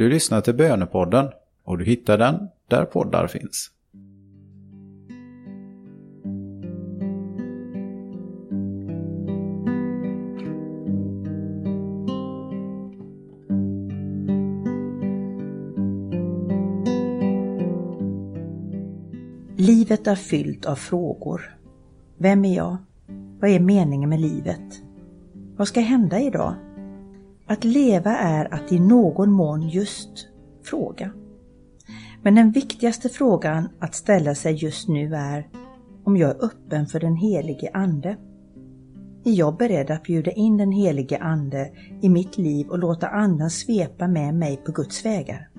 Du lyssnar till Bönepodden och du hittar den där poddar finns. Livet är fyllt av frågor. Vem är jag? Vad är meningen med livet? Vad ska hända idag? Att leva är att i någon mån just fråga. Men den viktigaste frågan att ställa sig just nu är om jag är öppen för den helige Ande. Är jag beredd att bjuda in den helige Ande i mitt liv och låta Anden svepa med mig på Guds vägar?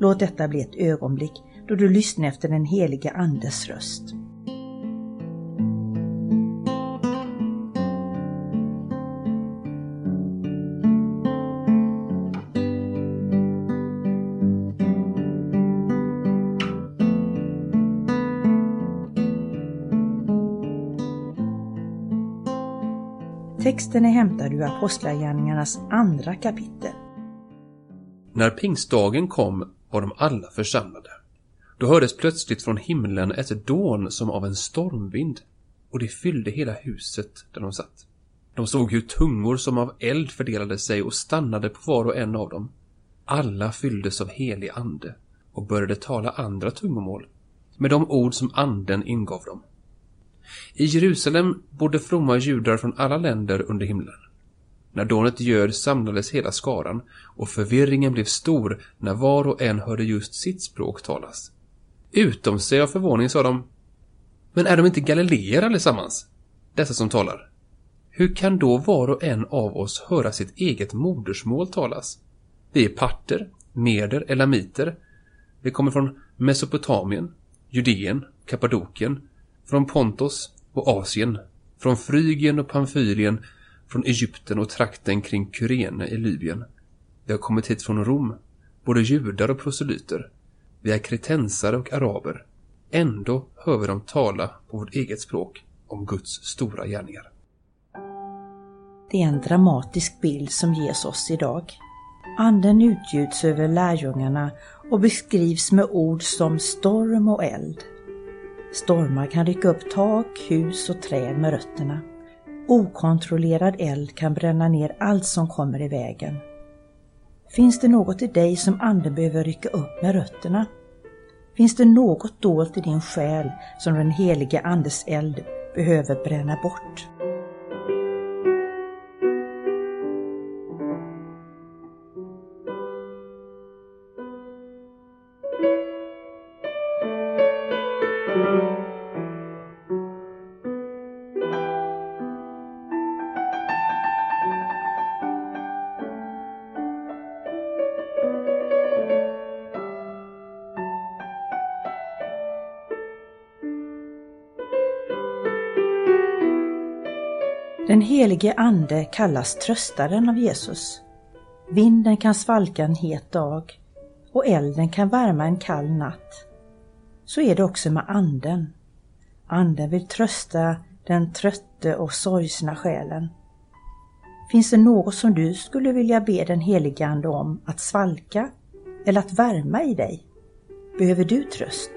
Låt detta bli ett ögonblick då du lyssnar efter den helige Andes röst. Texten är hämtad ur Apostlagärningarnas andra kapitel. När pingstdagen kom var de alla församlade. Då hördes plötsligt från himlen ett dån som av en stormvind och det fyllde hela huset där de satt. De såg hur tungor som av eld fördelade sig och stannade på var och en av dem. Alla fylldes av helig ande och började tala andra tungomål med de ord som anden ingav dem. I Jerusalem bodde fromma judar från alla länder under himlen. När dånet ljöd samlades hela skaran och förvirringen blev stor när var och en hörde just sitt språk talas. Utom sig av förvåning sa de Men är de inte galileer allesammans? Dessa som talar. Hur kan då var och en av oss höra sitt eget modersmål talas? Vi är parter, meder, elamiter. Vi kommer från Mesopotamien, Judeen, Kappadokien, från Pontos och Asien, från Frygien och Pamfylien, från Egypten och trakten kring Kyrene i Libyen. Vi har kommit hit från Rom, både judar och proselyter. Vi är kretensare och araber. Ändå hör vi dem tala på vårt eget språk om Guds stora gärningar. Det är en dramatisk bild som ges oss idag. Anden utgjuts över lärjungarna och beskrivs med ord som storm och eld. Stormar kan rycka upp tak, hus och träd med rötterna. Okontrollerad eld kan bränna ner allt som kommer i vägen. Finns det något i dig som anden behöver rycka upp med rötterna? Finns det något dolt i din själ som den helige Andes eld behöver bränna bort? Den helige Ande kallas tröstaren av Jesus. Vinden kan svalka en het dag och elden kan värma en kall natt. Så är det också med Anden. Anden vill trösta den trötte och sorgsna själen. Finns det något som du skulle vilja be den helige Ande om att svalka eller att värma i dig? Behöver du tröst?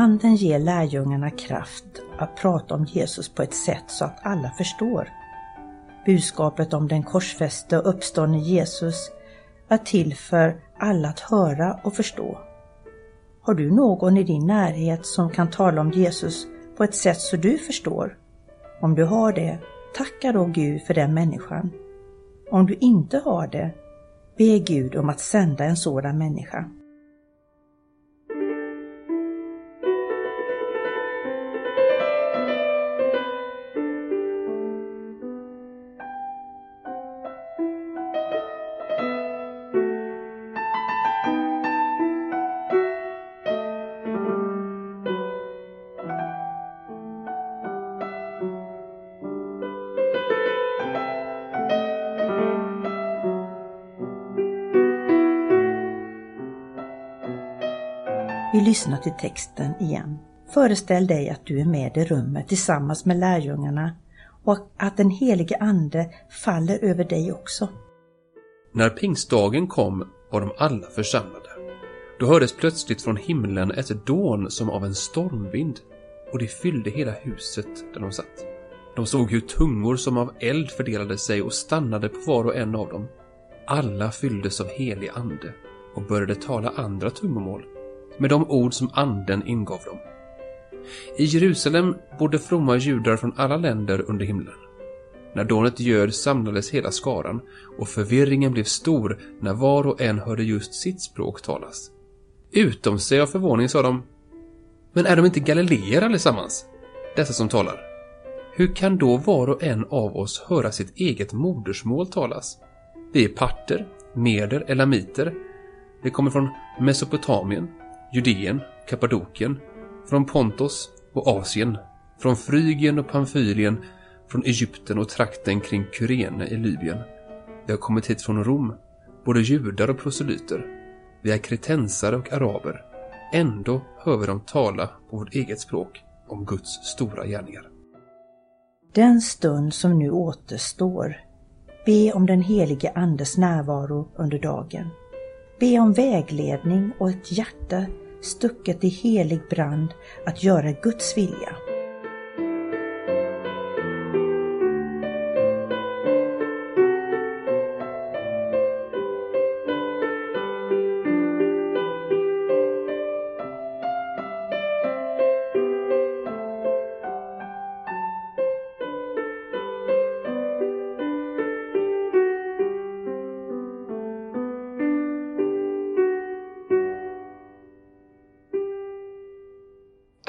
Anden ger lärjungarna kraft att prata om Jesus på ett sätt så att alla förstår. Budskapet om den korsfäste och uppståndne Jesus är till för alla att höra och förstå. Har du någon i din närhet som kan tala om Jesus på ett sätt så du förstår? Om du har det, tacka då Gud för den människan. Om du inte har det, be Gud om att sända en sådan människa. Vi lyssnar till texten igen. Föreställ dig att du är med i rummet tillsammans med lärjungarna och att den helige Ande faller över dig också. När pingstdagen kom var de alla församlade. Då hördes plötsligt från himlen ett dån som av en stormvind och det fyllde hela huset där de satt. De såg hur tungor som av eld fördelade sig och stannade på var och en av dem. Alla fylldes av helig ande och började tala andra tungomål med de ord som anden ingav dem. I Jerusalem bodde fromma judar från alla länder under himlen. När dånet ljöd samlades hela skaran och förvirringen blev stor när var och en hörde just sitt språk talas. Utom sig av förvåning sa de Men är de inte galileer allesammans? Dessa som talar. Hur kan då var och en av oss höra sitt eget modersmål talas? Vi är parter, meder, elamiter. Vi kommer från Mesopotamien, Judeen, Kappadokien, från Pontos och Asien, från Frygien och Pamfylien, från Egypten och trakten kring Kyrene i Libyen. Vi har kommit hit från Rom, både judar och proselyter. Vi är kretensare och araber. Ändå hör vi dem tala på vårt eget språk om Guds stora gärningar. Den stund som nu återstår, be om den helige Andes närvaro under dagen. Be om vägledning och ett hjärta stucket i helig brand att göra Guds vilja.